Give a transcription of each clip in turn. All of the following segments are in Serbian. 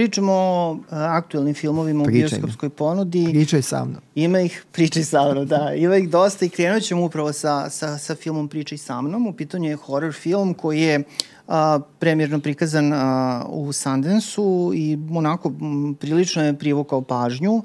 Pričamo o uh, aktuelnim filmovima Pričaj u mi. bioskopskoj ponudi. Pričaj sa mnom. Ima ih, pričaj sa mnom, da. Ima ih dosta i krenut ćemo upravo sa, sa, sa filmom Pričaj sa mnom. U pitanju je horror film koji je a, premjerno prikazan a, u Sundance-u i onako m, prilično je privukao pažnju.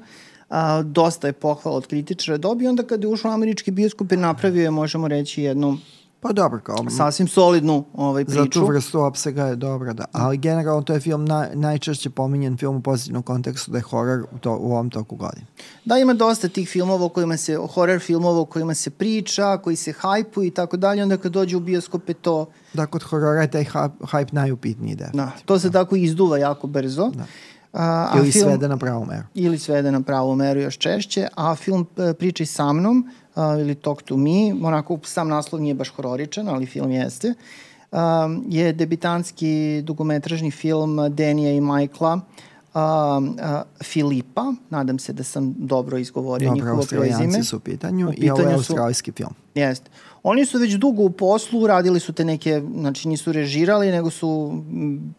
A, dosta je pohvala od kritičara dobio. Onda kada je ušao u američki bioskop je napravio je, možemo reći, jednu Pa dobro, kao sasvim solidnu ovaj, priču. za tu vrstu opsega je dobro, da. Ali generalno to je film naj, najčešće pominjen film u pozitivnom kontekstu da je horor u, to, u ovom toku godine. Da, ima dosta tih filmova o kojima se, horror filmova o kojima se priča, koji se hajpuju i tako dalje, onda kad dođe u bioskope to, Da, kod horora je taj hype najupitniji definitivno. da, to se tako izduva jako brzo. Da. A, Ili svede na pravu meru. ili svede na pravu meru još češće, a film e, Pričaj sa mnom a, ili Talk to me, onako sam naslov nije baš hororičan, ali film jeste, a, je debitanski dugometražni film Denija i Majkla a, a, Filipa, nadam se da sam dobro izgovorio Dobro, njihovo australijanci prezime. su u pitanju, U i ovo je pitanju su- australijski film. Jeste. Oni su već dugo u poslu, radili su te neke, znači nisu režirali, nego su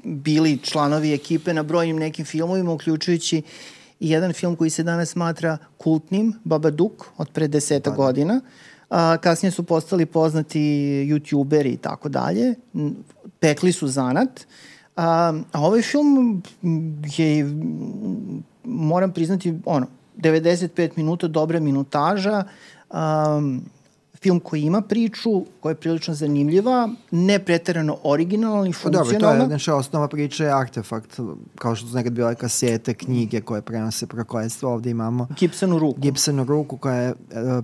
bili članovi ekipe na brojnim nekim filmovima, uključujući i jedan film koji se danas smatra kultnim, Babadook, od pre deseta godina. A, kasnije su postali poznati youtuberi i tako dalje. Pekli su zanat. A, a ovaj film je, moram priznati, ono, 95 minuta, dobra minutaža, um, film koji ima priču, koja je prilično zanimljiva, ne preterano originalna ni Pa dobro, to je, funkcionalna. znači, osnova priče je artefakt, kao što su nekad bile kasete, knjige koje prenose prokletstvo, ovde imamo Gibson u ruku. Gibsonu ruku koja je e,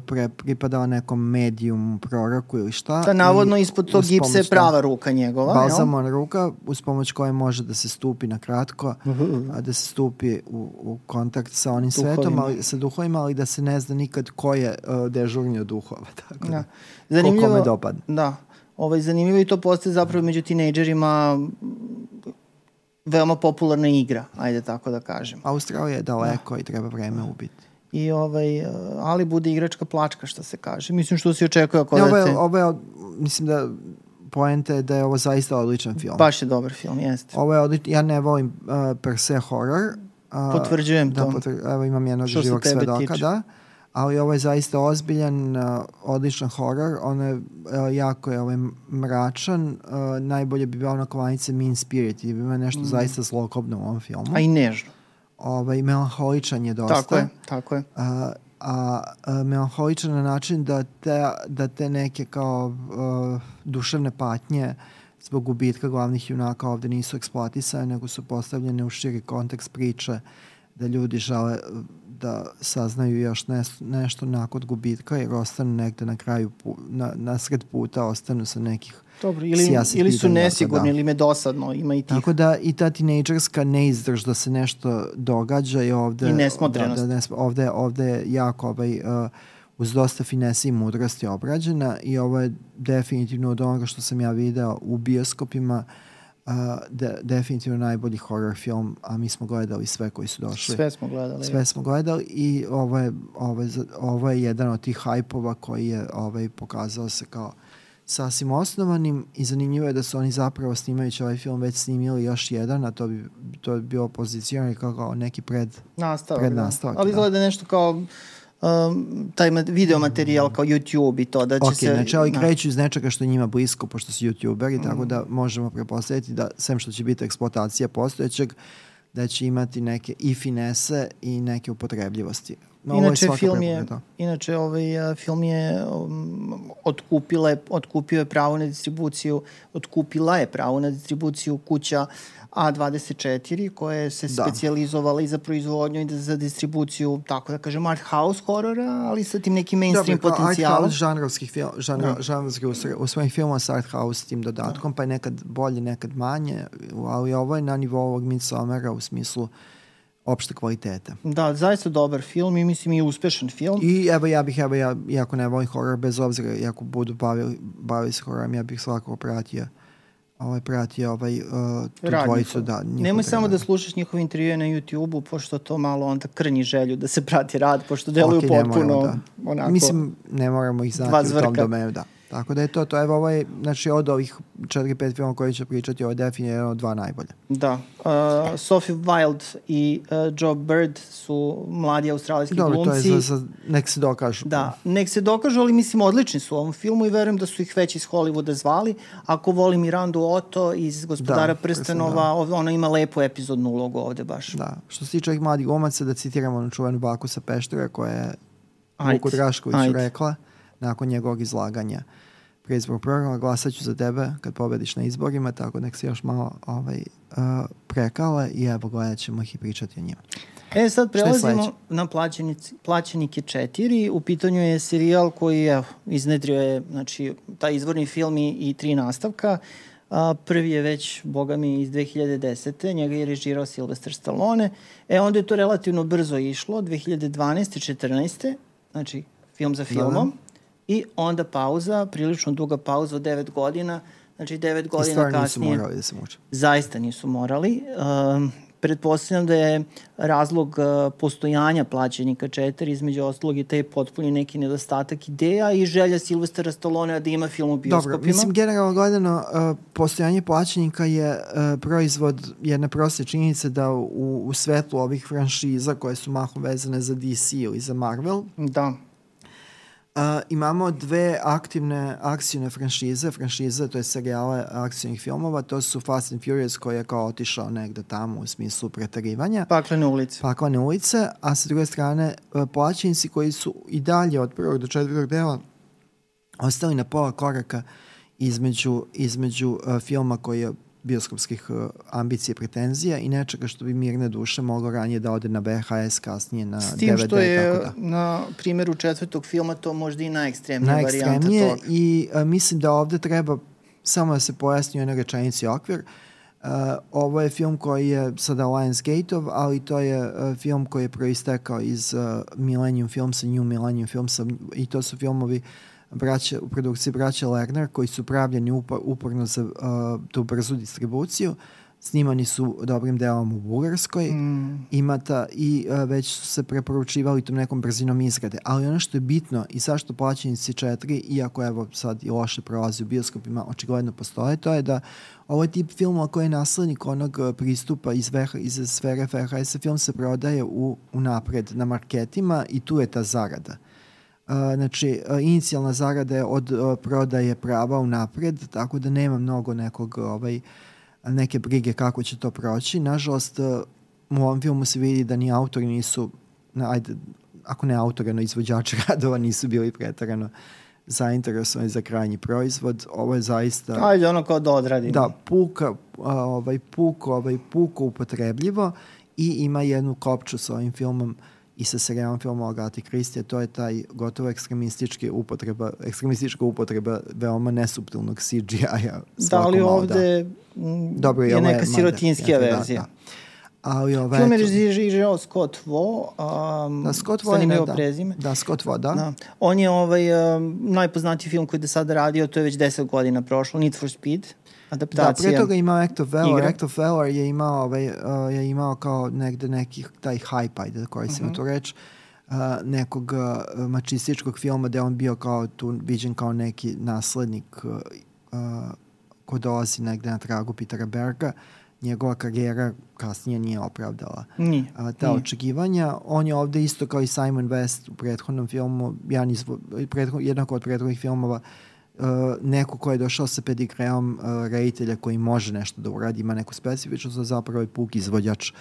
pre, pripadala nekom medijumu, proroku ili šta. Da, navodno i ispod tog gipsa je prava ruka njegova. Balzamon ruka uz pomoć koje može da se stupi na kratko, a da se stupi u, u kontakt sa onim Duhovima. svetom, ali, sa duhovima, ali da se ne zna nikad ko je uh, dežurni od duhova. Tako da. Da. Ko kome dopadne. Da. Ovaj, zanimljivo i to postaje zapravo među tinejdžerima veoma popularna igra, ajde tako da kažem. Australija je daleko i treba vreme ubiti. I ovaj, ali bude igračka plačka, što se kaže. Mislim što se očekuje ako Ne, ovo, je, ovo je, mislim da poenta je da je ovo zaista odličan film. Baš je dobar film, jeste. Ovo je odličan, ja ne volim uh, per se horror. Uh, Potvrđujem da, to. Potvr, evo imam jednog živog svedoka, tiče. da. Ali ovo je zaista ozbiljan, uh, odličan horror. On je uh, jako je ovaj, mračan. Uh, najbolje bi bila ona kovanica Mean Spirit. Ima nešto Mm. zaista zlokobno u ovom filmu. A i nežno. Ovaj, melanholičan je dosta. Tako je, tako je. a, a, a melanholičan na način da te, da te neke kao uh, duševne patnje zbog gubitka glavnih junaka ovde nisu eksploatisane, nego su postavljene u širi kontekst priče da ljudi žele uh, da saznaju još nes, nešto nakon gubitka jer ostanu negde na kraju, na, na sred puta ostanu sa nekih Dobro, ili, ili su pitanja, tako nesigurni, da. ili im je dosadno, ima i tih. Tako da i ta tinejdžerska neizdrž da se nešto događa je ovde... I nesmotrenost. Da, da, nes, ovde, ovde je jako ovaj, uh, uz dosta finese i mudrosti obrađena i ovo je definitivno od onoga što sam ja video u bioskopima uh, de, definitivno najbolji horror film, a mi smo gledali sve koji su došli. Sve smo gledali. Sve smo gledali i ovo je, ovo je, ovo je jedan od tih hajpova koji je ovaj, pokazao se kao sasvim osnovanim i zanimljivo je da su oni zapravo snimajući ovaj film već snimili još jedan, a to bi, to bi bilo pozicionirano kao, kao neki pred... Nastavak, Pred da. nastavak, Ali da. izgleda nešto kao um, taj video materijal kao YouTube i to da će Ok, se... znači ali da. kreću iz nečega što je njima blisko, pošto su youtuberi, tako da možemo prepostaviti da, sem što će biti eksploatacija postojećeg, da će imati neke i finese i neke upotrebljivosti. Ovo je Inače, svaka film je, inače ovaj, a, film je um, otkupila je, otkupio je pravo na distribuciju, otkupila je pravo na distribuciju kuća A24 koja se Da. specijalizovala i za proizvodnju i za distribuciju, tako da kažem, art house horora, ali sa tim nekim mainstream Dobro, kao potencijalom. Art house žanrovskih film, žanro, Da. žanrovskih u, svojim filmama sa art house tim dodatkom, pa je nekad bolje, nekad manje, ali ovo je na nivou ovog Midsommera u smislu opšte kvalitete. Da, zaista dobar film i mislim i uspešan film. I evo ja bih, evo ja, iako ne volim horor, bez obzira, iako budu bavili, bavili se hororom, ja bih svakako pratio ovaj, pratio ovaj, uh, tu dvojicu, da. Nemoj samo da slušaš njihove intervjue na YouTube-u, pošto to malo onda krnji želju da se prati rad, pošto deluju Ok, ne potpuno moramo, onako... Mislim, ne moramo ih znati u tom domenu, da. Tako da je to, to evo ovaj, znači od ovih 4-5 filmova koji će pričati, ovo je definitivno dva najbolje. Da. Uh, Sophie Wilde i uh, Joe Bird su mladi australijski Dobro, glumci. to je za, za, nek se dokažu. Da, nek se dokažu, ali mislim odlični su u ovom filmu i verujem da su ih već iz Hollywooda zvali. Ako voli Mirandu Otto iz Gospodara Da, prstenova, da. ona ima lepu epizodnu ulogu ovde baš. Da, što se tiče ovih mladih glumaca, da citiramo onu čuvenu baku sa Peštera koja je Ajde, Vuku Draškoviću rekla nakon njegovog izlaganja preizbornog programa, glasat ću za tebe kad pobediš na izborima, tako nek se još malo ovaj, uh, prekale i evo gledat ćemo ih i pričati o njima. E, sad je prelazimo na plaćenici, Plaćenike 4. U pitanju je serijal koji evo, iznedrio je znači, taj izvorni film i, i tri nastavka. A, prvi je već, boga mi, iz 2010. Njega je režirao Sylvester Stallone. E, onda je to relativno brzo išlo, 2012. 14. Znači, film za filmom. Da, I onda pauza, prilično duga pauza od 9 godina. Znači, 9 I godina stvarno nisu kasnije morali da se muče. zaista nisu morali. Um, pretpostavljam da je razlog uh, postojanja plaćenika 4 između ostalog i taj potpuni neki nedostatak ideja i želja Silvestera Stallonea da ima film u bioskopima. Dobro, mislim, generalno gledano, uh, postojanje plaćenika je uh, proizvod jedne proste činjenice da u, u svetlu ovih franšiza koje su mahom vezane za DC ili za Marvel, Da. Uh, imamo dve aktivne akcijne franšize, franšize, to je serijale akcijnih filmova, to su Fast and Furious koji je kao otišao negde tamo u smislu pretarivanja, Paklene ulice. paklane ulice, a sa druge strane uh, plaćenici koji su i dalje od prvog do četvrtog dela ostali na pola koraka između, između uh, filma koji je bioskopskih uh, ambicija i pretenzija i nečega što bi mirne duše moglo ranije da ode na VHS, kasnije na S tim DVD što je tako da. na primjeru četvrtog filma to možda i najekstremnija varijanta najekstremnije toga. i a, mislim da ovde treba samo da se pojasni u jednoj rečenici okvir. Uh, ovo je film koji je sada Lionsgate-ov, ali to je uh, film koji je proistekao iz uh, Millennium Filmsa, New Millennium Filmsa i to su filmovi braća, u produkciji braća Lerner koji su pravljeni upor, uporno za uh, tu brzu distribuciju. Snimani su dobrim delom u Bugarskoj Mm. imata i uh, već su se preporučivali tom nekom brzinom izgrade. Ali ono što je bitno i zašto plaćenici 4, iako evo sad i loše prolazi u bioskopima, očigledno postoje, to je da ovo je tip filmova koji je naslednik onog pristupa iz, VH, iz sfere VHS. Film se prodaje u, u napred na marketima i tu je ta zarada. Uh, znači, uh, inicijalna zarada je od uh, prodaje prava u napred, tako da nema mnogo nekog ovaj, neke brige kako će to proći. Nažalost, uh, u ovom filmu se vidi da ni autori nisu, na, ajde, ako ne autori, no izvođači radova nisu bili pretarano zainteresovani za krajnji proizvod. Ovo je zaista... Ajde, ono kao da odradimo. Da, puka, ovaj, puko, ovaj, puko upotrebljivo i ima jednu kopču sa ovim filmom i sa serijalom filmom Agati Kristija, to je taj gotovo ekstremistički upotreba, ekstremistička upotreba veoma nesubtilnog CGI-a. Da, ali ovde mm, Dobro, je ovo neka sirotinskija jeste, verzija. Da, da. Ali ovaj, Film je režirao Scott Vo, um, da, Scott Vo je, ne, zanimljivo da, prezime. da, Scott Vo, da. Da. On je ovaj, um, najpoznatiji film koji je do sada radio, to je već 10 godina prošlo, Need for Speed, Da, adaptacija. pre toga je imao Act of Valor. igra. Act of Valor je imao, ovaj, uh, je imao kao negde neki taj hype, ajde da koristim uh Mhm. -huh. tu reč, uh, nekog uh, mačističkog filma gde on bio kao tu viđen kao neki naslednik uh, uh, ko dolazi negde na tragu Petera Berga. Njegova karijera kasnije nije opravdala Nije. a, ta Nije. očekivanja. On je ovde isto kao i Simon West u prethodnom filmu, jedan iz, prethod, jednako od prethodnih filmova, uh, neko ko je došao sa pedigreom uh, reditelja koji može nešto da uradi, ima neku specifičnost, a zapravo je puk izvođač uh,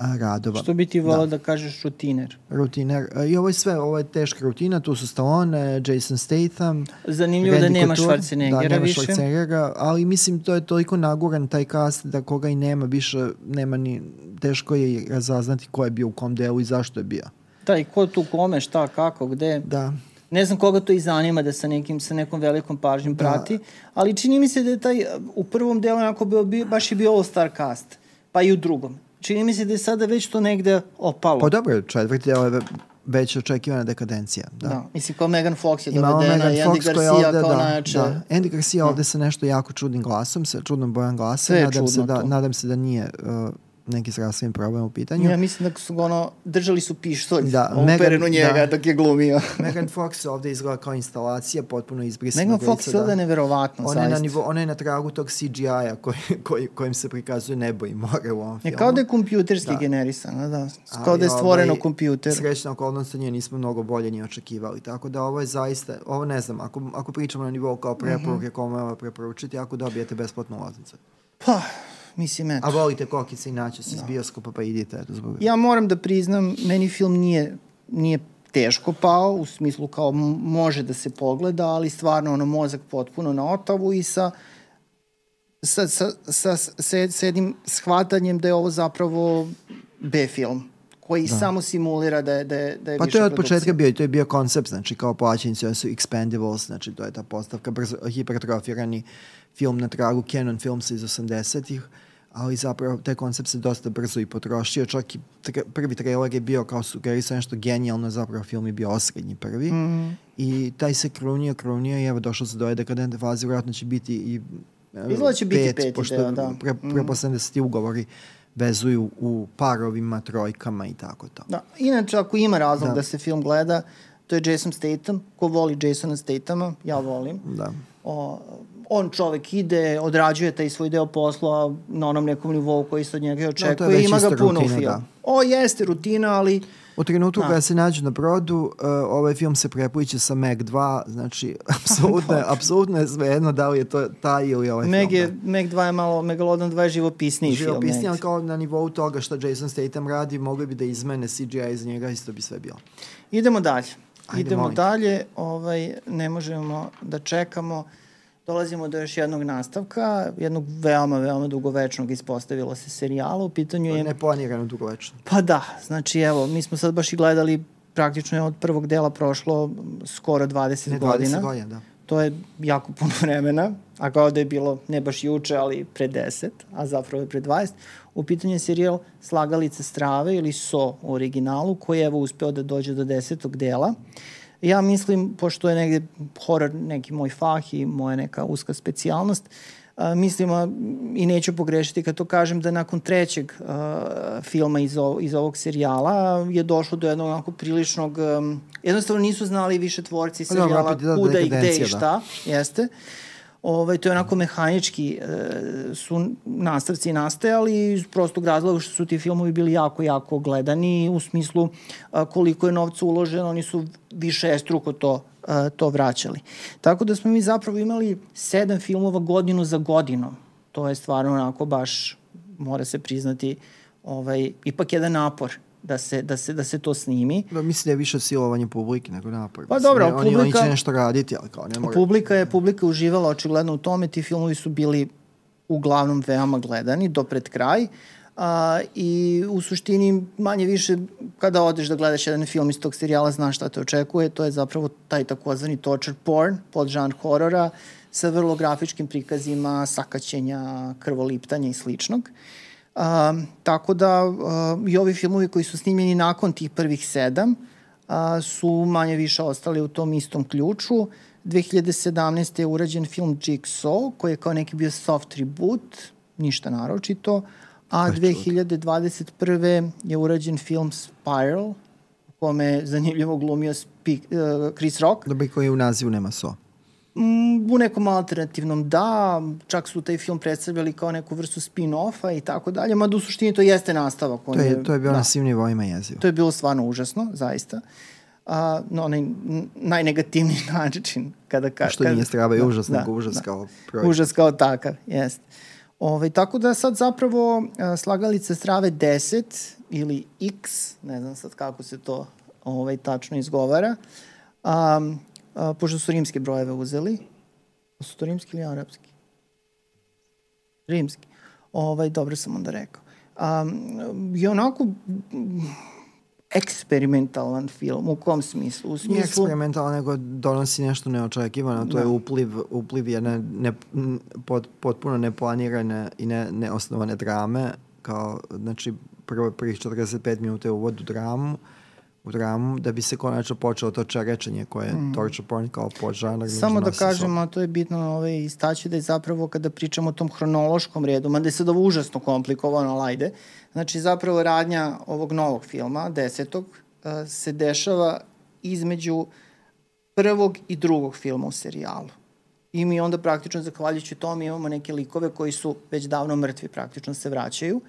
radova. Što bi ti volao da. da kažeš rutiner? Rutiner. Uh, I ovo je sve, ovo je teška rutina, tu su Stallone, Jason Statham, Zanimljivo da Randy nema Couture, Schwarzeneggera da, nema više. Schwarzeneggera, ali mislim to je toliko naguran taj cast da koga i nema više, nema ni, teško je razaznati ko je bio u kom delu i zašto je bio. Da, i ko tu kome, šta, kako, gde. Da, Ne znam koga to i zanima da sa, nekim, sa nekom velikom pažnjom Da. prati, ali čini mi se da je taj u prvom delu onako bio, bio, baš je bio all star cast, pa i u drugom. Čini mi se da je sada već to negde opalo. Pa dobro, četvrti deo je ve- već očekivana dekadencija. Da. Da. Mislim, kao Megan Fox je Imamo dovedena Megan i Andy Fox Garcia ovde, kao da, najjače. da. Andy Garcia Da. ovde sa nešto jako čudnim glasom, sa čudnom bojom glasa. Sve nadam se čudno da, to. nadam se da nije uh, neki zdravstveni problem u pitanju. Ja mislim da su ga ono, držali su pištolj Da, da, uperen Megan- njega da. dok je glumio. Megan Fox ovde izgleda kao instalacija, potpuno izbrisana. Megan Fox je ovde neverovatno, Ona je, na nivo, ona je na tragu tog CGI-a koji, koji, kojim se prikazuje nebo i more u ovom Je filmu. kao da je kompjuterski Da. generisano, da. Kao da je stvoreno ovaj, kompjuter. Srećna okolnost nje nismo mnogo bolje ni očekivali. Tako da ovo je zaista, ovo ne znam, ako, ako pričamo na nivou kao preporuke, Mhm. kome ovo preporučiti, ako dobijete besplatnu ulaznicu. Pa, mislim, eto. A volite kokice i načes iz bioskopa, pa idite, eto, zbog... Ja moram da priznam, meni film nije, nije teško pao, u smislu kao može da se pogleda, ali stvarno ono mozak potpuno na otavu i sa sa, sa, sa, sa, sa jednim shvatanjem da je ovo zapravo B film koji da. samo simulira da je, da je, da je Pa više to je od produkcija. početka bio, to je bio koncept, znači kao plaćenici su expendables, znači to je ta postavka, brzo, hipertrofirani film na tragu Canon Filmsa iz 80-ih, ali zapravo taj koncept se dosta brzo i potrošio, čak i tre, prvi trailer je bio kao sugerisao nešto genijalno, zapravo film je bio osrednji prvi mm. i taj se krunio, krunio i evo došao se do dekadentne faze, vjerojatno će biti i e, Izgleda će biti peti pošto deo, da. Pre, preposledam da se ti ugovori vezuju u parovima, trojkama i tako to. Da. Inače, ako ima razlog da. da se film gleda, to je Jason Statham. Ko voli Jasona Stathama, ja volim. Da. O, on čovek ide, odrađuje taj svoj deo posla na onom nekom nivou koji se od njega očekuje već i ima ga puno u rutina, filmu. da. O, jeste rutina, ali U trenutku Da. kada se nađu na brodu, uh, ovaj film se prepliče sa Meg 2, znači, apsolutno, je- apsolutno je svejedno da li je to taj ili ovaj Meg, film. je, Meg 2 je malo, Megalodon 2 je živopisniji film. Živopisnije, ali kao na nivou toga što Jason Statham radi, mogli bi da izmene CGI iz njega, isto bi sve bilo. Idemo dalje. Ajde, Idemo molim dalje, ovaj, ne možemo da čekamo. Dolazimo do još jednog nastavka, jednog veoma, veoma dugovečnog ispostavilo se serijala. U pitanju je... Neplanirano dugovečno. Pa da, znači evo, mi smo sad baš i gledali, praktično je od prvog dela prošlo skoro 20 Ne 20 godina. godina, da. To je jako puno vremena, a kao da je bilo ne baš juče, ali pre 10, a zapravo je pre 20. U pitanju je serijal Slagalice strave ili So u originalu, koji je evo uspeo da dođe do desetog dela. Ja mislim, pošto je negde horor neki moj fah i moja neka uska specijalnost, a, mislim, a, i neću pogrešiti kad to kažem, da nakon trećeg a, filma iz, o, iz ovog serijala je došlo do jednog onako priličnog, um, jednostavno nisu znali više tvorci Pa serijala da, kuda i gde i da. šta, jeste. Ovaj, to je onako mehanički e, su nastavci nastajali iz prostog razloga što su ti filmovi bili jako, jako gledani u smislu a, koliko je novca uloženo, oni su više struko to, a, to vraćali. Tako da smo mi zapravo imali sedam filmova godinu za godinom. To je stvarno onako baš, mora se priznati, ovaj, ipak jedan napor da se, da se, da se to snimi. Da, mislim da je više silovanje publike nego napor. Pa Mislim, dobro, ne, oni, oni publika- će nešto raditi, ali kao ne mora... Publika je publika je uživala očigledno u tome, ti filmovi su bili uglavnom veoma gledani do pred kraj. A, I u suštini manje više kada odeš da gledaš jedan film iz tog serijala znaš šta te očekuje, to je zapravo taj takozvani torture porn, podžanr horora sa vrlo grafičkim prikazima sakaćenja, krvoliptanja i sličnog. Um, tako da uh, i ovi filmovi koji su snimljeni nakon tih prvih sedam a, su manje više ostali u tom istom ključu. 2017. je urađen film Jigsaw, koji je kao neki bio soft reboot, ništa naročito, a 2021. je urađen film Spiral, u kome je zanimljivo glumio uh, Chris Rock. Bi koji u nazivu nema so. Mm, u nekom alternativnom da, čak su taj film predstavljali kao neku vrstu spin-offa i tako dalje, mada u suštini to jeste nastavak. To je, to je bilo da. na svim nivoima jezivo. To je bilo stvarno užasno, zaista. A, no, onaj najnegativniji način kada... Ka, Što kada, nije strava i da, užas, da, nego užas da. kao projekt. Užas kao takav, jest. Ove, tako da sad zapravo a, slagalice strave 10 ili X, ne znam sad kako se to ovaj, tačno izgovara, a, a, pošto su rimske brojeve uzeli, su to rimski ili arapski? Rimski. Ovaj, dobro sam onda rekao. Um, je onako eksperimentalan film, u kom smislu? U Nije smislu... eksperimentalno, nego donosi nešto neočekivano. To Da. je upliv, upliv jedne ne, pot, potpuno neplanirane i ne, neosnovane drame. Kao, znači, prvo prvih 45 minuta je uvod u dramu, u dramu, da bi se konačno počelo to čarečenje koje je mm. torture porn kao podžanar. Samo da kažemo, a to je bitno ovaj, istaći da je zapravo kada pričamo o tom hronološkom redu, mada je sad ovo užasno komplikovano, ali ajde, znači zapravo radnja ovog novog filma, desetog, eh, se dešava između prvog i drugog filma u serijalu. I mi onda praktično, zahvaljujući tom, imamo neke likove koji su već davno mrtvi, praktično se vraćaju. Uh,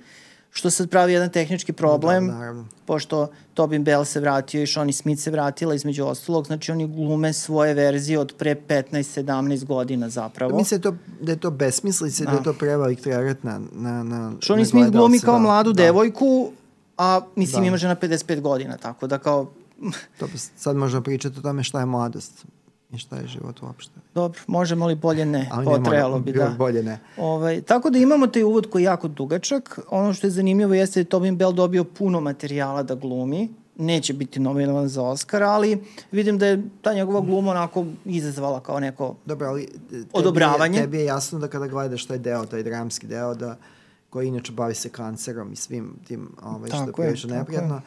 što sad pravi jedan tehnički problem, da, naravno. pošto Tobin Bell se vratio i Shoni Smith se vratila između ostalog, znači oni glume svoje verzije od pre 15-17 godina zapravo. Mislim da, to, da je to besmislice, da, da je to prevelik teret na, na, na Shoni Smith glumi kao da, mladu da. devojku, a mislim da. ima žena 55 godina, tako da kao... to sad možemo pričati o tome šta je mladost i šta je život uopšte. Dobro, možemo li bolje ne, Ali potrebalo bi da. Bolje ne. Ovaj, tako da imamo taj uvod koji je jako dugačak. Ono što je zanimljivo jeste da Tobin Bell dobio puno materijala da glumi. Neće biti nominovan za Oscar, ali vidim da je ta njegova gluma onako izazvala kao neko Dobro, ali tebi odobravanje. Je, tebi je jasno da kada gledaš taj deo, taj dramski deo, da koji inače bavi se kancerom i svim tim ovaj, što je prilično neprijatno. Je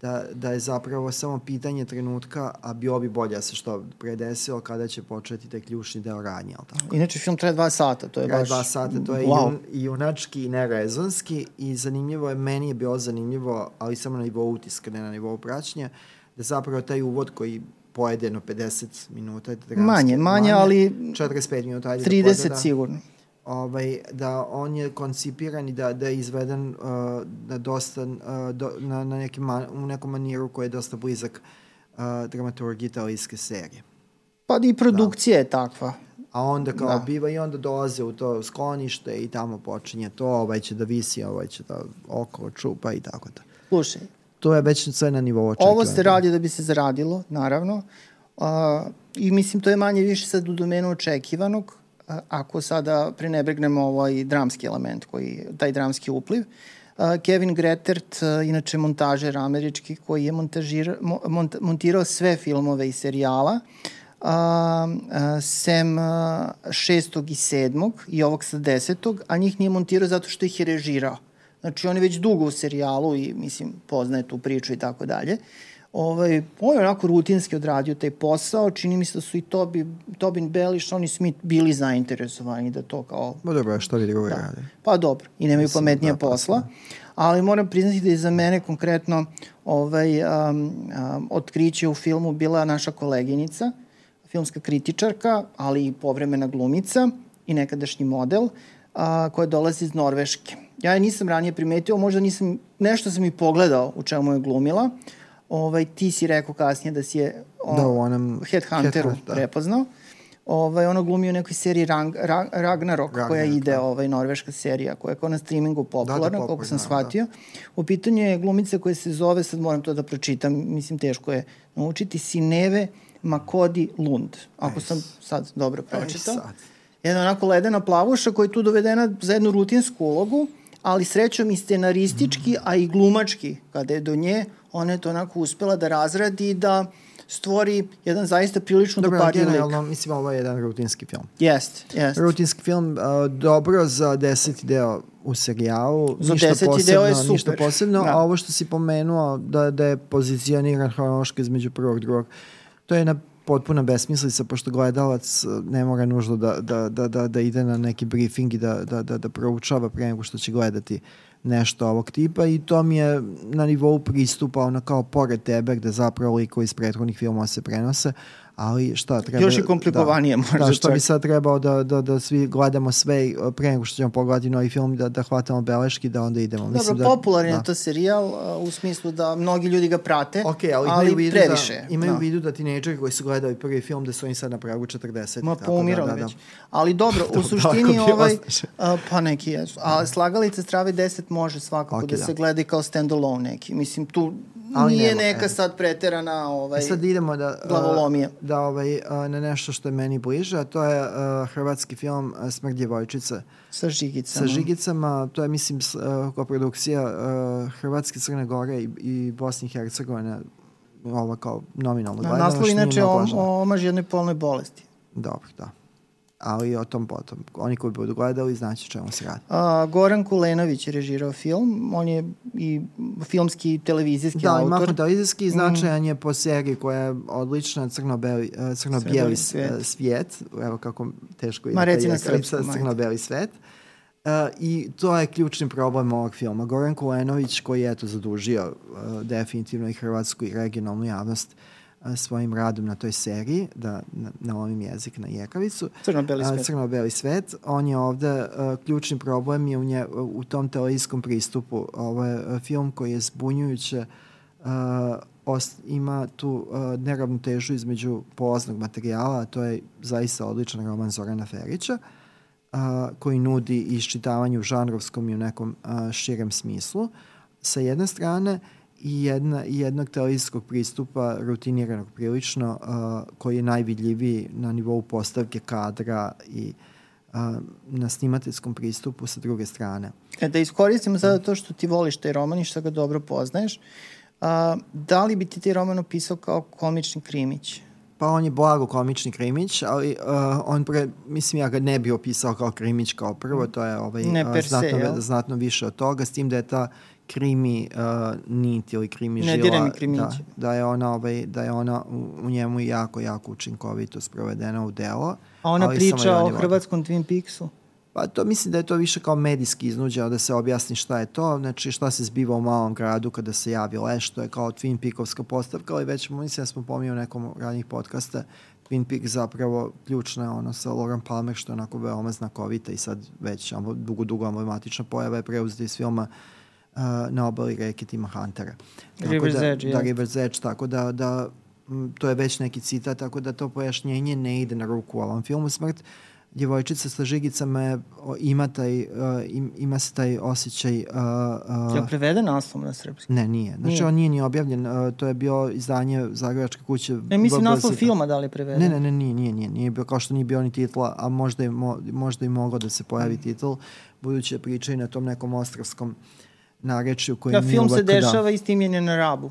da, da je zapravo samo pitanje trenutka, a bio bi bolje da se što predesilo kada će početi taj ključni deo radnje, ali tako? Inače, film traje dva sata, to je traje baš... dva sata, to je wow. jun, junački i nerezonski i zanimljivo je, meni je bilo zanimljivo, ali samo na nivou utiska, ne na nivou praćnja, da zapravo taj uvod koji pojede jedno 50 minuta. Dramski, manje, manje, ali... 45 minuta, ajde 30 da, da sigurno ovaj, da on je koncipiran i da, da je izveden uh, na dosta, uh, do, na, na neki man, u nekom maniru koji je dosta blizak uh, dramaturgiji italijske serije. Pa i produkcija da. je takva. A onda kao da. biva i onda dolaze u to sklonište i tamo počinje to, ovaj će da visi, ovaj će da oko čupa i tako da. Slušaj. To je već sve na nivou očekivanja. Ovo se radi da bi se zaradilo, naravno. Uh, I mislim, to je manje više sad u domenu očekivanog ako sada prenebregnemo ovaj dramski element, koji, taj dramski upliv. Kevin Gretert, inače montažer američki, koji je montažira, mont, montirao sve filmove i serijala, sem šestog i sedmog i ovog sa desetog, a njih nije montirao zato što ih je režirao. Znači, on je već dugo u serijalu i, mislim, poznaje tu priču i tako dalje ovaj, on je onako rutinski odradio taj posao, čini mi se da su i Tobi, Tobin Bell i Shoni Smith bili zainteresovani da to kao... Ma dobro, što li drugo da. rade? Pa dobro, i nemaju Mislim, pametnija da, posla, ali moram priznati da je za mene konkretno ovaj, um, um, otkriće u filmu bila naša koleginica, filmska kritičarka, ali i povremena glumica i nekadašnji model, a, koja dolazi iz Norveške. Ja je nisam ranije primetio, možda nisam, nešto sam i pogledao u čemu je glumila, ovaj, ti si rekao kasnije da si je o, da, u onom Headhunteru Headhunt, da. prepoznao. Ovaj, ono glumio u nekoj seriji Rang, Rag, Ragnarok, Ragnarok, koja ide, da. ovaj, norveška serija, koja je kao na streamingu popularna, da, da, koliko sam da. shvatio. Da. U pitanju je glumica koja se zove, sad moram to da pročitam, mislim teško je naučiti, Sineve Makodi Lund, ako Ej, sam sad dobro pročitao. Jedna onako ledena plavuša koja je tu dovedena za jednu rutinsku ulogu, ali srećom i scenaristički, mm. a i glumački, kada je do nje ona je to onako uspela da razradi i da stvori jedan zaista prilično dobro, dopadljiv lik. Dobro, mislim, ovo je jedan rutinski film. Jest, jest. Rutinski film, uh, dobro za deseti deo u serijalu. Za ništa deseti posebno, deo je super. Ništa posebno, da. a ovo što si pomenuo, da, da je pozicioniran hronološki između prvog i drugog, to je na potpuna besmislica, pošto gledalac ne mora nužno da, da, da, da, da ide na neki briefing i da, da, da, da proučava pre nego što će gledati nešto ovog tipa i to mi je na nivou pristupa ono kao pored tebe gde zapravo likovi iz prethodnih filmova se prenose, ali šta treba... Još i komplikovanije da, možda da, što čak. bi sad trebao da, da, da svi gledamo sve pre nego što ćemo pogledati novi film, da, da hvatamo beleški, da onda idemo. Dobro, Mislim da, popularan da. je to serijal u smislu da mnogi ljudi ga prate, okay, ali, ali da- previše. Da, imaju da. vidu da tinejdžeri koji su gledali prvi film da su oni sad na pragu 40. Ma poumirali da, da, da. već. Ali dobro, u suštini ovaj, a, pa neki jesu. A slagalice strave 10 može svakako okay, da, da se gleda kao standalone neki. Mislim, tu ali nije nema, neka e. sad preterana ovaj, e sad idemo da, glavolomije. Da, ovaj, na nešto što je meni bliže, a to je uh, hrvatski film Smrt djevojčice. Sa žigicama. Sa žigicama, to je mislim uh, koprodukcija uh, Hrvatske, Crne Gore i, i Bosne i Hercegovine ova kao nominalno gledano. Naslov inače o omaž jednoj polnoj bolesti. Dobro, da. Ali o tom potom. Oni koji budu gledali znaće čemu se radi. A, Goran Kulenović je režirao film, on je i filmski i televizijski da, autor. Da, ima televizijski značajan je po seriji koja je odlična, crno-beli, uh, crno-bijeli svijet. svijet. Evo kako teško Ma reci na srpskom. Crno-beli svijet. Uh, I to je ključni problem ovog filma. Goran Kulenović, koji je eto zadužio uh, definitivno i hrvatsku i regionalnu javnost uh, svojim radom na toj seriji, da na, ovim jezik na jekavicu. Crno-beli svet. Crno-beli svet. On je ovde, ključni problem je u, nje, u tom televizijskom pristupu. Ovo je film koji je zbunjujuće ost, ima tu uh, neravnotežu između polaznog materijala, a to je zaista odličan roman Zorana Ferića, uh, koji nudi iščitavanje u žanrovskom i u nekom uh, širem smislu, sa jedne strane, i jedna, jednog televizijskog pristupa rutiniranog prilično uh, koji je najvidljiviji na nivou postavke kadra i uh, na snimateljskom pristupu sa druge strane. E, da iskoristimo sada to što ti voliš taj roman i što ga dobro poznaješ, uh, da li bi ti ti roman opisao kao komični krimić? Pa on je blago komični krimić, ali uh, on pre, mislim ja ga ne bi opisao kao krimić kao prvo, to je ovaj, ne uh, znatno, se, znatno više od toga, s tim da je ta krimi uh, nit ili krimi ne žila. Da, da je ona, ovaj, da je ona u, u njemu jako, jako učinkovito sprovedena u delo. A ona priča o hrvatskom Twin Peaksu? Pa to mislim da je to više kao medijski iznuđeno da se objasni šta je to, znači šta se zbiva u malom gradu kada se javi leš, to je kao Twin Peakovska postavka, ali već mislim da smo pomio u nekom ranijih podcasta, Twin Peaks zapravo ključna ono sa Logan Palmer što je onako veoma znakovita i sad već dugo, dugo emblematična pojava je preuzeta iz filma uh, uh, na obali reke Tima Huntera. River's da, Edge, Da, River's Edge, tako da, da m, to je već neki citat, tako da to pojašnjenje ne ide na ruku u ovom filmu. Smrt djevojčica sa žigicama je, ima, taj, uh, im, ima se taj osjećaj... Uh, uh, je preveden naslov na srpski? Ne, nije. Znači, nije. on nije ni objavljen. Uh, to je bio izdanje Zagrebačke kuće. Ne, mislim naslov filma da li je preveden? Ne, ne, ne, nije, nije, nije. Nije bio, kao što nije bio ni titla, a možda je, mo, možda i moglo da se pojavi mm. titl, budući da priča i na tom nekom ostrovskom uh, narečju koji da, film se dešava da, i je na Rabu.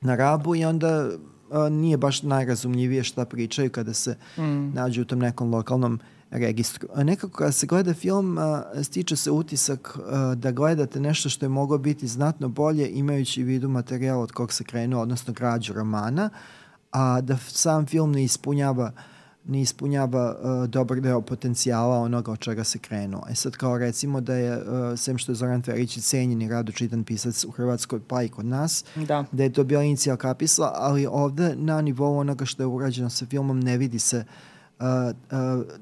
Na Rabu i onda a, nije baš najrazumljivije šta pričaju kada se mm. nađu u tom nekom lokalnom registru. A nekako kada se gleda film, a, stiče se utisak a, da gledate nešto što je moglo biti znatno bolje imajući vidu materijal od kog se krenuo, odnosno građu romana, a da sam film ne ispunjava uh, ne ispunjava uh, dobar deo potencijala onoga od čega se krenuo. E sad kao recimo da je, uh, sem što je Zoran Ferić cenjeni rado čitan pisac u Hrvatskoj pa i kod nas, da, da je to bila inicijal kapisla, ali ovde na nivou onoga što je urađeno sa filmom ne vidi se uh,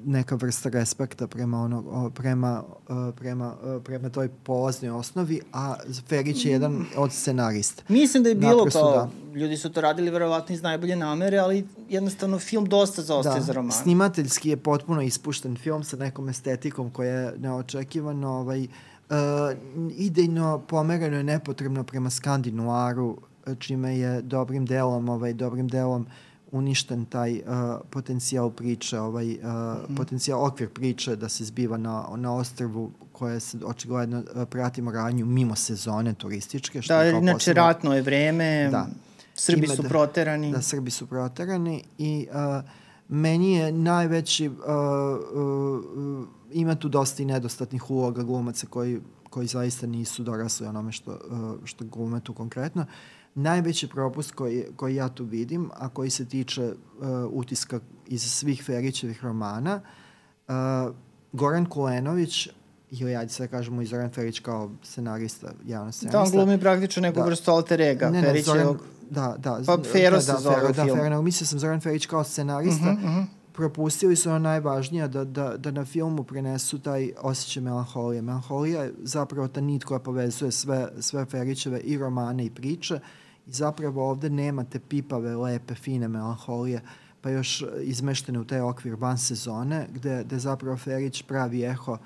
neka vrsta respekta prema, ono, prema, uh, prema, uh, prema toj polaznoj osnovi, a Ferić je jedan od scenarista. Mislim da je bilo Naprosto, kao, da. ljudi su to radili verovatno iz najbolje namere, ali jednostavno film dosta zaostaje da. za roman. Snimateljski je potpuno ispušten film sa nekom estetikom koja je neočekivano ovaj, uh, idejno pomereno je nepotrebno prema Skandinoaru, čime je dobrim delom, ovaj, dobrim delom uh, uništen taj uh, potencijal priče, ovaj uh, mm. potencijal okvir priče da se zbiva na, na ostrvu koje se očigledno uh, pratimo ranju mimo sezone turističke. Što da, je inače posebno... ratno je vreme, da. Srbi su da, proterani. Da, Srbi su proterani i uh, meni je najveći, uh, uh, ima tu dosta i nedostatnih uloga glumaca koji, koji zaista nisu dorasli onome što, uh, što glume tu konkretno. Uh, Najveći propust koji, koji ja tu vidim, a koji se tiče uh, utiska iz svih Ferićevih romana, uh, Goran Kulenović, ili ajde sad kažemo i Zoran Ferić kao scenarista, javno scenarista. Da, on glumi praktično neku da. vrstu alter ega. Ne, ne, Zoran, da, da. Pa Fero da, se da, zove Fero, da, film. Da, mislio sam Zoran Ferić kao scenarista. Uh -huh, uh -huh. Propustili su ono najvažnije da, da, da na filmu prenesu taj osjećaj melanholije. Melanholija je zapravo ta nit koja povezuje sve, sve Ferićeve i romane i priče I zapravo ovde nemate pipave, lepe, fine melanholije, pa još izmeštene u taj okvir van sezone, gde, gde zapravo Ferić pravi eho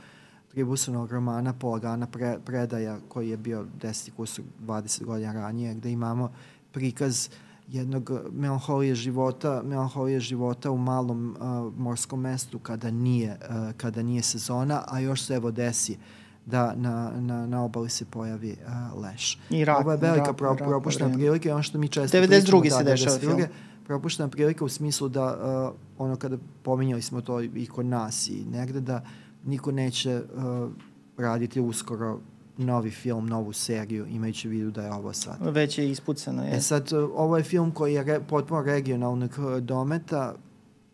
tribusovnog romana Polagana pre, predaja koji je bio 10 kusur 20 godina ranije, gde imamo prikaz jednog melanholije života, melanholije života u malom uh, morskom mestu kada nije, uh, kada nije sezona, a još se evo desi uh, da na, na, na obali se pojavi uh, leš. I rak, Ovo je velika rak, pro, rak, propuštena prilika, ono što mi često 92. pričamo. se da, dešava film. propuštena prilika u smislu da uh, ono kada pominjali smo to i kod nas i negde da niko neće uh, raditi uskoro novi film, novu seriju, imajući vidu da je ovo sad. Već je ispucano, je. E sad, ovo je film koji je re, potpuno regionalnog dometa,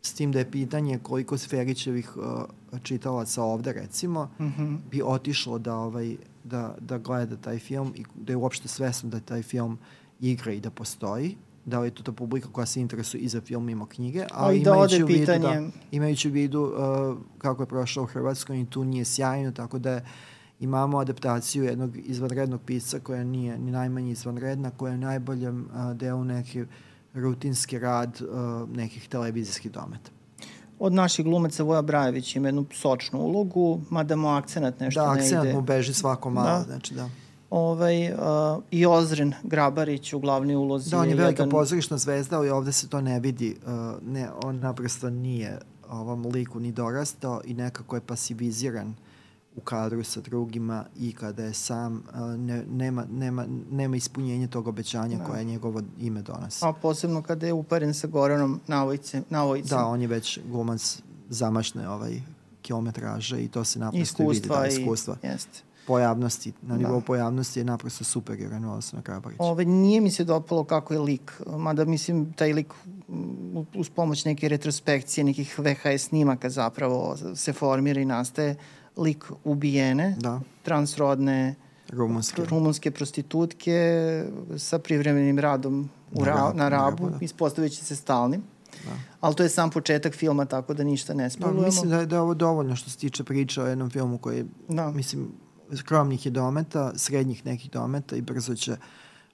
s tim da je pitanje koliko Sferićevih uh, čitalaca ovde, recimo, mm -hmm. bi otišlo da, ovaj, da, da gleda taj film i da je uopšte svesno da taj film igra i da postoji da li je to ta publika koja se interesuje i za film mimo knjige, a i da imajući, u vidu, da, imajući u vidu uh, kako je prošao u Hrvatskoj i tu nije sjajno, tako da imamo adaptaciju jednog izvanrednog pisca koja nije ni najmanje izvanredna, koja je najboljem uh, delu neki rutinski rad uh, nekih televizijskih dometa. Od naših glumaca Voja Brajević ima jednu sočnu ulogu, mada mu akcenat nešto da, ne ide. Da, akcenat mu beži svako malo, da. znači da. Ovaj, uh, I Ozren Grabarić u glavnoj ulozi. Da, on je velika jedan... pozorišna zvezda, ali ovde se to ne vidi. Uh, ne, on naprosto nije ovom liku ni dorastao i nekako je pasiviziran uh, u kadru sa drugima i kada je sam, ne, nema, nema, nema ispunjenja tog obećanja da. koje njegovo ime donosi. A posebno kada je uparen sa Goranom Navojcem. Navojcem. Da, on je već glumac zamašne ovaj kilometraže i to se naprosto vidi. Da, iskustva. I, jeste pojavnosti, na nivou da. pojavnosti je naprosto superioran u odnosu na Krabarića. Ove, nije mi se dopalo kako je lik, mada mislim taj lik uz pomoć neke retrospekcije, nekih VHS snimaka zapravo se formira i nastaje lik ubijene, da. transrodne rumunske. rumunske prostitutke sa privremenim radom u ra, na rabu, da. ispostavljajući se stalnim. Da. Ali to je sam početak filma, tako da ništa ne spavujemo. Da, mislim da je, da je ovo dovoljno što se tiče priča o jednom filmu koji, da. mislim, skromnih je dometa, srednjih nekih dometa i brzo će uh,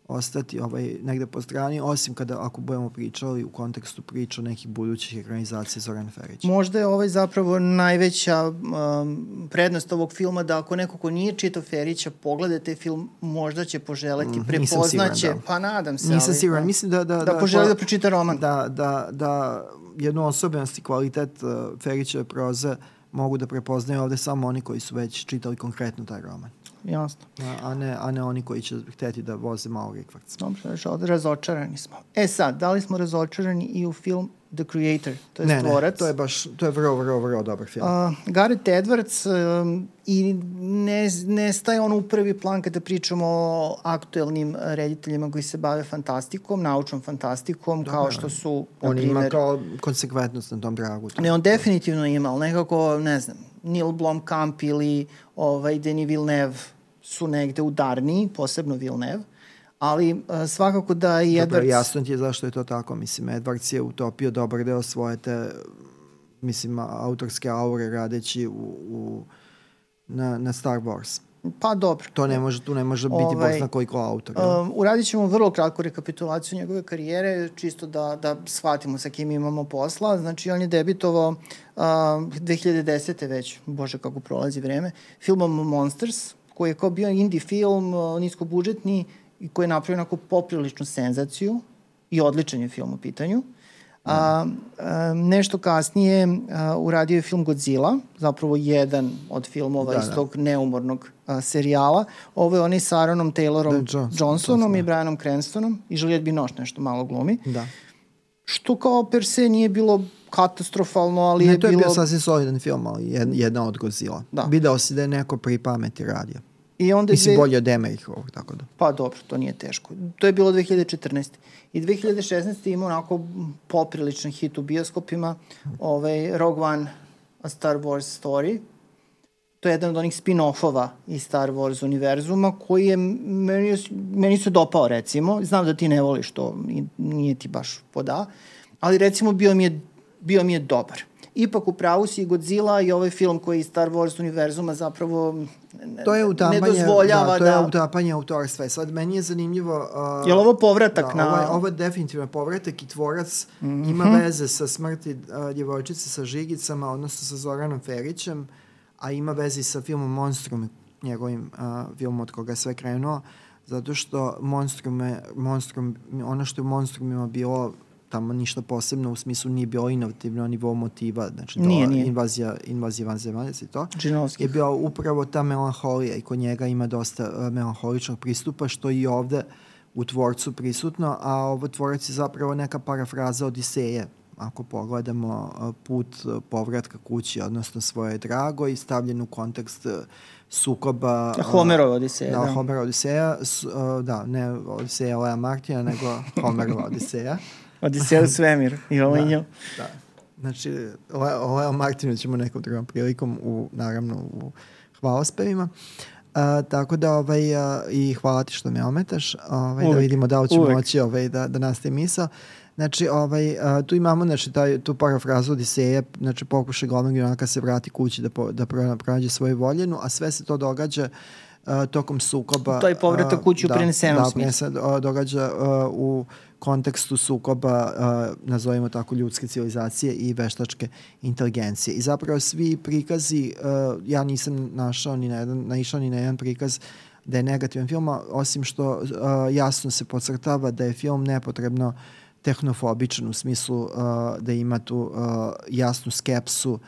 ostati ovaj, negde po strani, osim kada ako budemo pričali u kontekstu priča nekih budućih ekranizacija Zorana Ferića. Možda je ovaj zapravo najveća um, prednost ovog filma da ako neko ko nije čitao Ferića pogleda taj film, možda će poželeti, mm, prepoznaće, da. pa nadam se. Nisam ali, siguran, pa, mislim da... Da, da, da poželi da pročita roman. Da, da, da jednu osobenost i kvalitet uh, Ferićeve proze mogu da prepoznaju ovde samo oni koji su već čitali konkretno taj roman jasno. A, a, ne, a ne oni koji će hteti da voze malo rikvac. Dobro, ovde razočarani smo. E sad, da li smo razočarani i u film The Creator, to je ne, stvorac. Ne, to je baš, to je vrlo, vrlo, vrlo dobar film. Uh, Gareth Edwards um, i ne, ne staje on u prvi plan kada pričamo o aktuelnim rediteljima koji se bave fantastikom, naučnom fantastikom, da, kao što su, on primer, ima kao konsekventnost na tom dragu. Ne, on definitivno ima, ali nekako, ne znam, Neil Blomkamp ili ovaj, Denis Villeneuve su negde udarniji, posebno Villeneuve, ali uh, svakako da i Edwards... Dobro, jasno ti je zašto je to tako. Mislim, Edwards je utopio dobar deo svoje te, mislim, autorske aure radeći u, u, na, na Star Wars. Pa dobro. To ne može, tu ne može biti ovaj, bosna koliko autor. Um, uradit ćemo vrlo kratku rekapitulaciju njegove karijere, čisto da, da shvatimo sa kim imamo posla. Znači, on je debitovao uh, 2010. već, bože kako prolazi vreme, filmom Monsters, koji je kao bio indie film, uh, niskobudžetni, i koji je napravio onako popriličnu senzaciju i odličan je film u pitanju. A, a, nešto kasnije a, uradio je film Godzilla, zapravo jedan od filmova da, iz da. tog da. neumornog a, serijala. Ovo je onaj sa Aaronom Taylorom da, Johnson, Johnsonom Johnson, i da. Brianom Cranstonom i Juliette Binoche nešto malo glumi. Da. Što kao per se nije bilo katastrofalno, ali ne, je bilo... Ne, to je bio sasvim solidan film, ali jedna od Godzilla. Da. Video si da je neko pri pameti radio. I onda Mislim, dve... bolje od Emerichovog, tako da. Pa dobro, to nije teško. To je bilo 2014. I 2016. ima onako popriličan hit u bioskopima, ovaj, Rogue One, A Star Wars Story. To je jedan od onih spin-offova iz Star Wars univerzuma koji je meni, meni se dopao recimo. Znam da ti ne voliš to, nije ti baš poda, ali recimo bio mi je, bio mi je dobar ipak u pravu si Godzilla i ovaj film koji je iz Star Wars univerzuma zapravo to je utapanje, ne dozvoljava da... To je da... utapanje autorstva. Sad, meni je zanimljivo... Uh, je li ovo povratak da, na... Ovo je, ovo je definitivno povratak i tvorac mm -hmm. ima veze sa smrti uh, djevojčice sa žigicama, odnosno sa Zoranom Ferićem, a ima veze sa filmom Monstrum, njegovim uh, filmom od koga sve krenuo, zato što Monstrum, je, Monstrum, ono što je u Monstrumima bilo tamo ništa posebno u smislu nije bilo inovativno na nivou motiva, znači to nije, nije. invazija, invazija vanzemaljaca i to. Džinovski. Je bio upravo ta melanholija i kod njega ima dosta uh, melanholičnog pristupa što i ovde u tvorcu prisutno, a ovo tvorac je zapravo neka parafraza Odiseje, ako pogledamo put povratka kući, odnosno svoje drago i stavljen u kontekst sukoba... Homerova Odiseja, da. Da, Homerova Odiseja, da, ne Odiseja Lea Martina, nego Homerova Odiseja. Odiseja u svemir i ovo da, da. Znači, Leo, Leo Martinu ćemo nekom drugom prilikom, u, naravno, u hvalospevima. Uh, tako da ovaj uh, i hvala ti što me ometaš, ovaj da vidimo da li moći ovaj da da nastavi misao. Znači, ovaj, a, tu imamo znači, taj, tu parafrazu Odiseja, znači pokušaj glavnog junaka se vrati kući da, po, da pronađe svoju voljenu, a sve se to događa a, tokom sukoba. To je povratak kući u da, prenesenom da, smislu. Da, događa a, u kontekstu sukoba, a, nazovimo tako, ljudske civilizacije i veštačke inteligencije. I zapravo svi prikazi, a, ja nisam našao ni na jedan, naišao ni na jedan prikaz da je negativan film, osim što a, jasno se podcrtava da je film nepotrebno uh, tehnofobičan u smislu uh, da ima tu uh, jasnu skepsu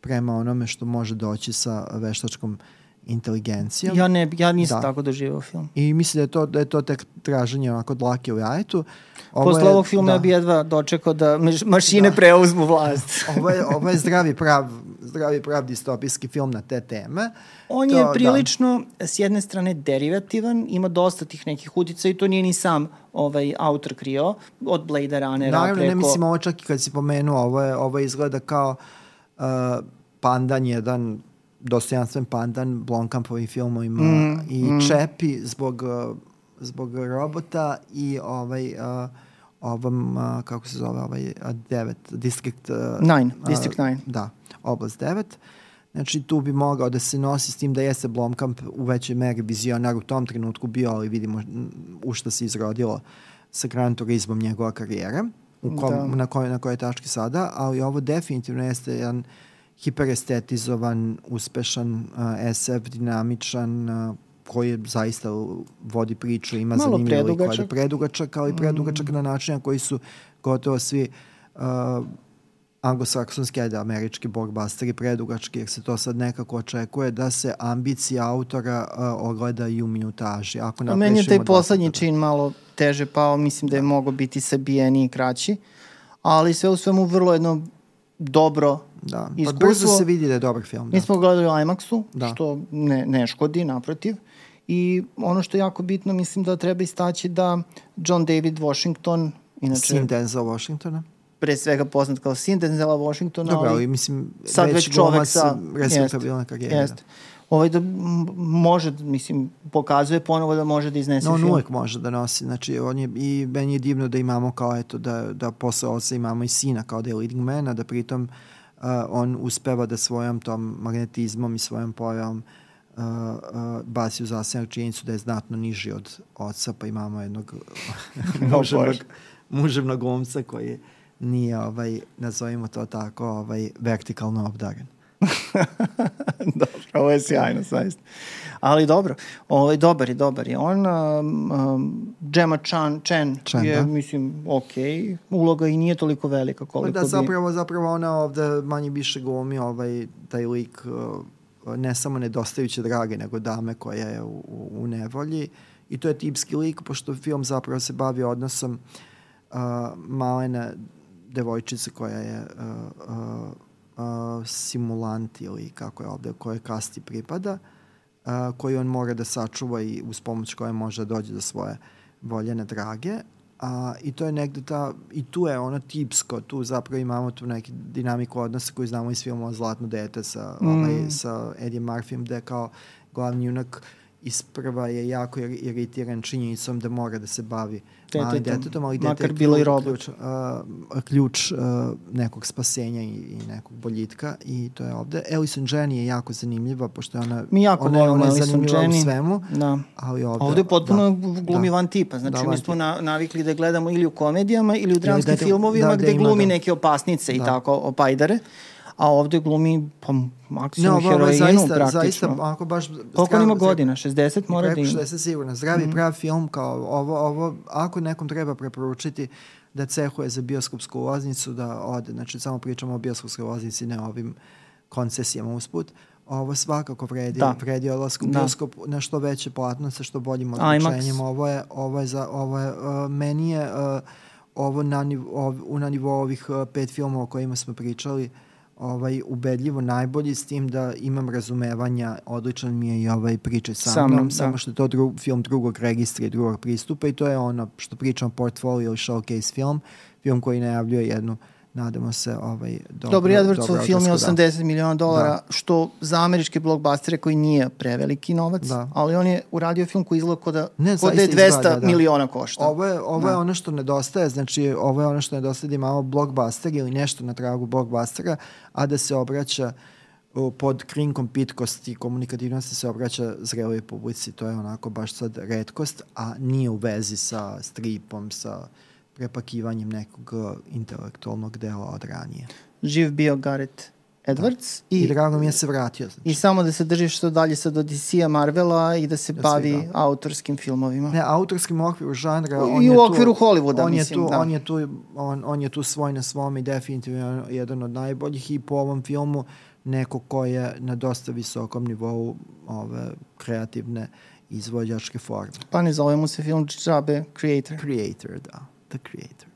prema onome što može doći sa veštačkom inteligencijom. Ja ne, ja nisam da. tako doživao film. I mislim da je to, da je to tek traženje onako dlake u jajetu. Ovo Posle je, ovog filma da. ja bi jedva dočekao da mašine da. preuzmu vlast. ovo, je, ovo je zdravi prav, zdravi prav distopijski film na te teme. On to, je da. prilično, da. s jedne strane, derivativan, ima dosta tih nekih utica i to nije ni sam ovaj autor krio, od Blade Runnera Naravno, preko... ne mislim ovo čak i kad si pomenuo, ovo, je, ovo izgleda kao uh, pandan jedan dostojanstven pandan Blomkampovim filmovima mm, i mm. Čepi zbog, uh, zbog robota i ovaj uh, ovom, uh, kako se zove, ovaj uh, 9, District... Uh, 9, District 9. Da, oblast 9. Znači, tu bi mogao da se nosi s tim da jeste Blomkamp u većoj meri vizionar u tom trenutku bio, ali vidimo u što se izrodilo sa Gran Turismom njegova karijera, u kom, da. na, koj, na kojoj tački sada, ali ovo definitivno jeste jedan hiperestetizovan, uspešan uh, SF, dinamičan, uh, koji zaista vodi priču, ima Malo zanimljivo predugačak. i predugačak, ali predugačak mm. na način koji su gotovo svi uh, anglosaksonski, ajde, američki blockbusteri predugački, jer se to sad nekako očekuje da se ambicija autora uh, ogleda i u minutaži. Ako A meni je taj poslednji čin malo teže pao, mislim da je mogo biti sabijeniji i kraći, ali sve u svemu vrlo jedno dobro da. Pa iskustvo. brzo se vidi da je dobar film. Da. Mi smo gledali u IMAX-u, da. što ne, ne škodi, naprotiv. I ono što je jako bitno, mislim da treba istaći da John David Washington, inače... Sin Denzel Washingtona pre svega poznat kao sin Denzela Washingtona. Dobro, ali mislim, sad već, čovek sa... Respektabilna karijera. Jest. Ovaj da može, mislim, pokazuje ponovo da može da iznese no, on film. uvek može da nosi. Znači, on je, i meni je divno da imamo kao, eto, da, da posle oca imamo i sina kao da je leading man, a da pritom uh, on uspeva da svojom tom magnetizmom i svojom pojavom uh, uh, baci u zasenak činjenicu da je znatno niži od oca, pa imamo jednog muževnog, muževnog glumca koji je nije, ovaj, nazovimo to tako, ovaj, vertikalno obdaren. dobro, ovo je sjajno, zaista. Ali dobro, ovaj, dobar je, dobar je. On, um, um, Gemma Chan, Chen, Chen je, da? mislim, ok, uloga i nije toliko velika koliko da, zapravo, bi... zapravo ona ovde manje više glumi ovaj, taj lik uh, ne samo nedostajuće drage, nego dame koja je u, u nevolji. I to je tipski lik, pošto film zapravo se bavi odnosom uh, malene devojčice koja je uh, uh, simulant ili kako je ovde, koje kasti pripada, uh, koji on mora da sačuva i uz pomoć koje može da dođe do svoje voljene drage. A, I to je negde ta, i tu je ono tipsko, tu zapravo imamo tu neki dinamiku odnosa koju znamo iz filmova Zlatno dete sa, mm. ovaj, sa Eddie Murphym, gde kao glavni junak isprva je jako iritiran činjenicom da mora da se bavi malim detetom, ali dete makar bilo i robot. Ključ, uh, ključ uh, nekog spasenja i, i nekog boljitka i to je ovde. Ellison Jenny je jako zanimljiva, pošto je ona, mi jako ona, ona je zanimljiva Jenny. u svemu, da. ali ovde... Ovde potpuno da, glumi da, van tipa, znači da, mi smo na, navikli da gledamo ili u komedijama ili u dramskim da, filmovima da, gde da glumi da. neke opasnice da. i tako, opajdare a ovde glumi pa maksimum no, heroinu zaista, praktično. Zaista, ako baš... Koliko ima godina? 60 mora da ima? 60 sigurno. Zdravi mm. prav film kao ovo, ovo, ako nekom treba preporučiti da cehuje za bioskopsku ulaznicu, da ode. Znači, samo pričamo o bioskopskoj ulaznici, ne ovim koncesijama usput. ovo svakako vredi, Da. vredi odlask u Da. bioskop na što veće platno sa što boljim IMAX. odličenjem. Ovo je, ovo je, za, ovo je uh, meni je uh, ovo na, nivo, ov, na nivou ovih uh, pet filmova o kojima smo pričali ovaj, ubedljivo najbolji s tim da imam razumevanja, odličan mi je i ovaj priče sa, Sa mnom, da. samo što je to dru, film drugog registra i drugog pristupa i to je ono što pričam portfolio showcase film, film koji najavljuje jednu nadamo se ovaj dobro Dobri je autorsku, da. 80 miliona dolara, Da. što za američke blockbustere koji nije preveliki novac, Da. ali on je uradio film koji izgleda da, Ne, kod da je zaista 200 izgleda, da. miliona košta. Ovo je, ovo Da. je ono što nedostaje, znači ovo je ono što nedostaje da imamo blockbuster ili nešto na tragu blockbustera, a da se obraća pod krinkom pitkosti i komunikativnosti se obraća zreloj publici. To je onako baš sad redkost, a nije u vezi sa stripom, sa prepakivanjem nekog intelektualnog dela od ranije. Živ bio Gareth Edwards I, i, I drago mi je da se vratio. Znači. i samo da se držiš što dalje sad od DC-a Marvela i da se Da se bavi da. autorskim filmovima. Ne, autorskim okviru žanra. I on u je tu- okviru Hollywooda, on je mislim, tu, da. On je tu, on, on je tu svoj na svom i definitivno jedan od najboljih i po ovom filmu neko ko je na dosta visokom nivou ove kreativne izvođačke forme. Pa ne zove mu se film Džabe Creator. Creator, da. The Creator.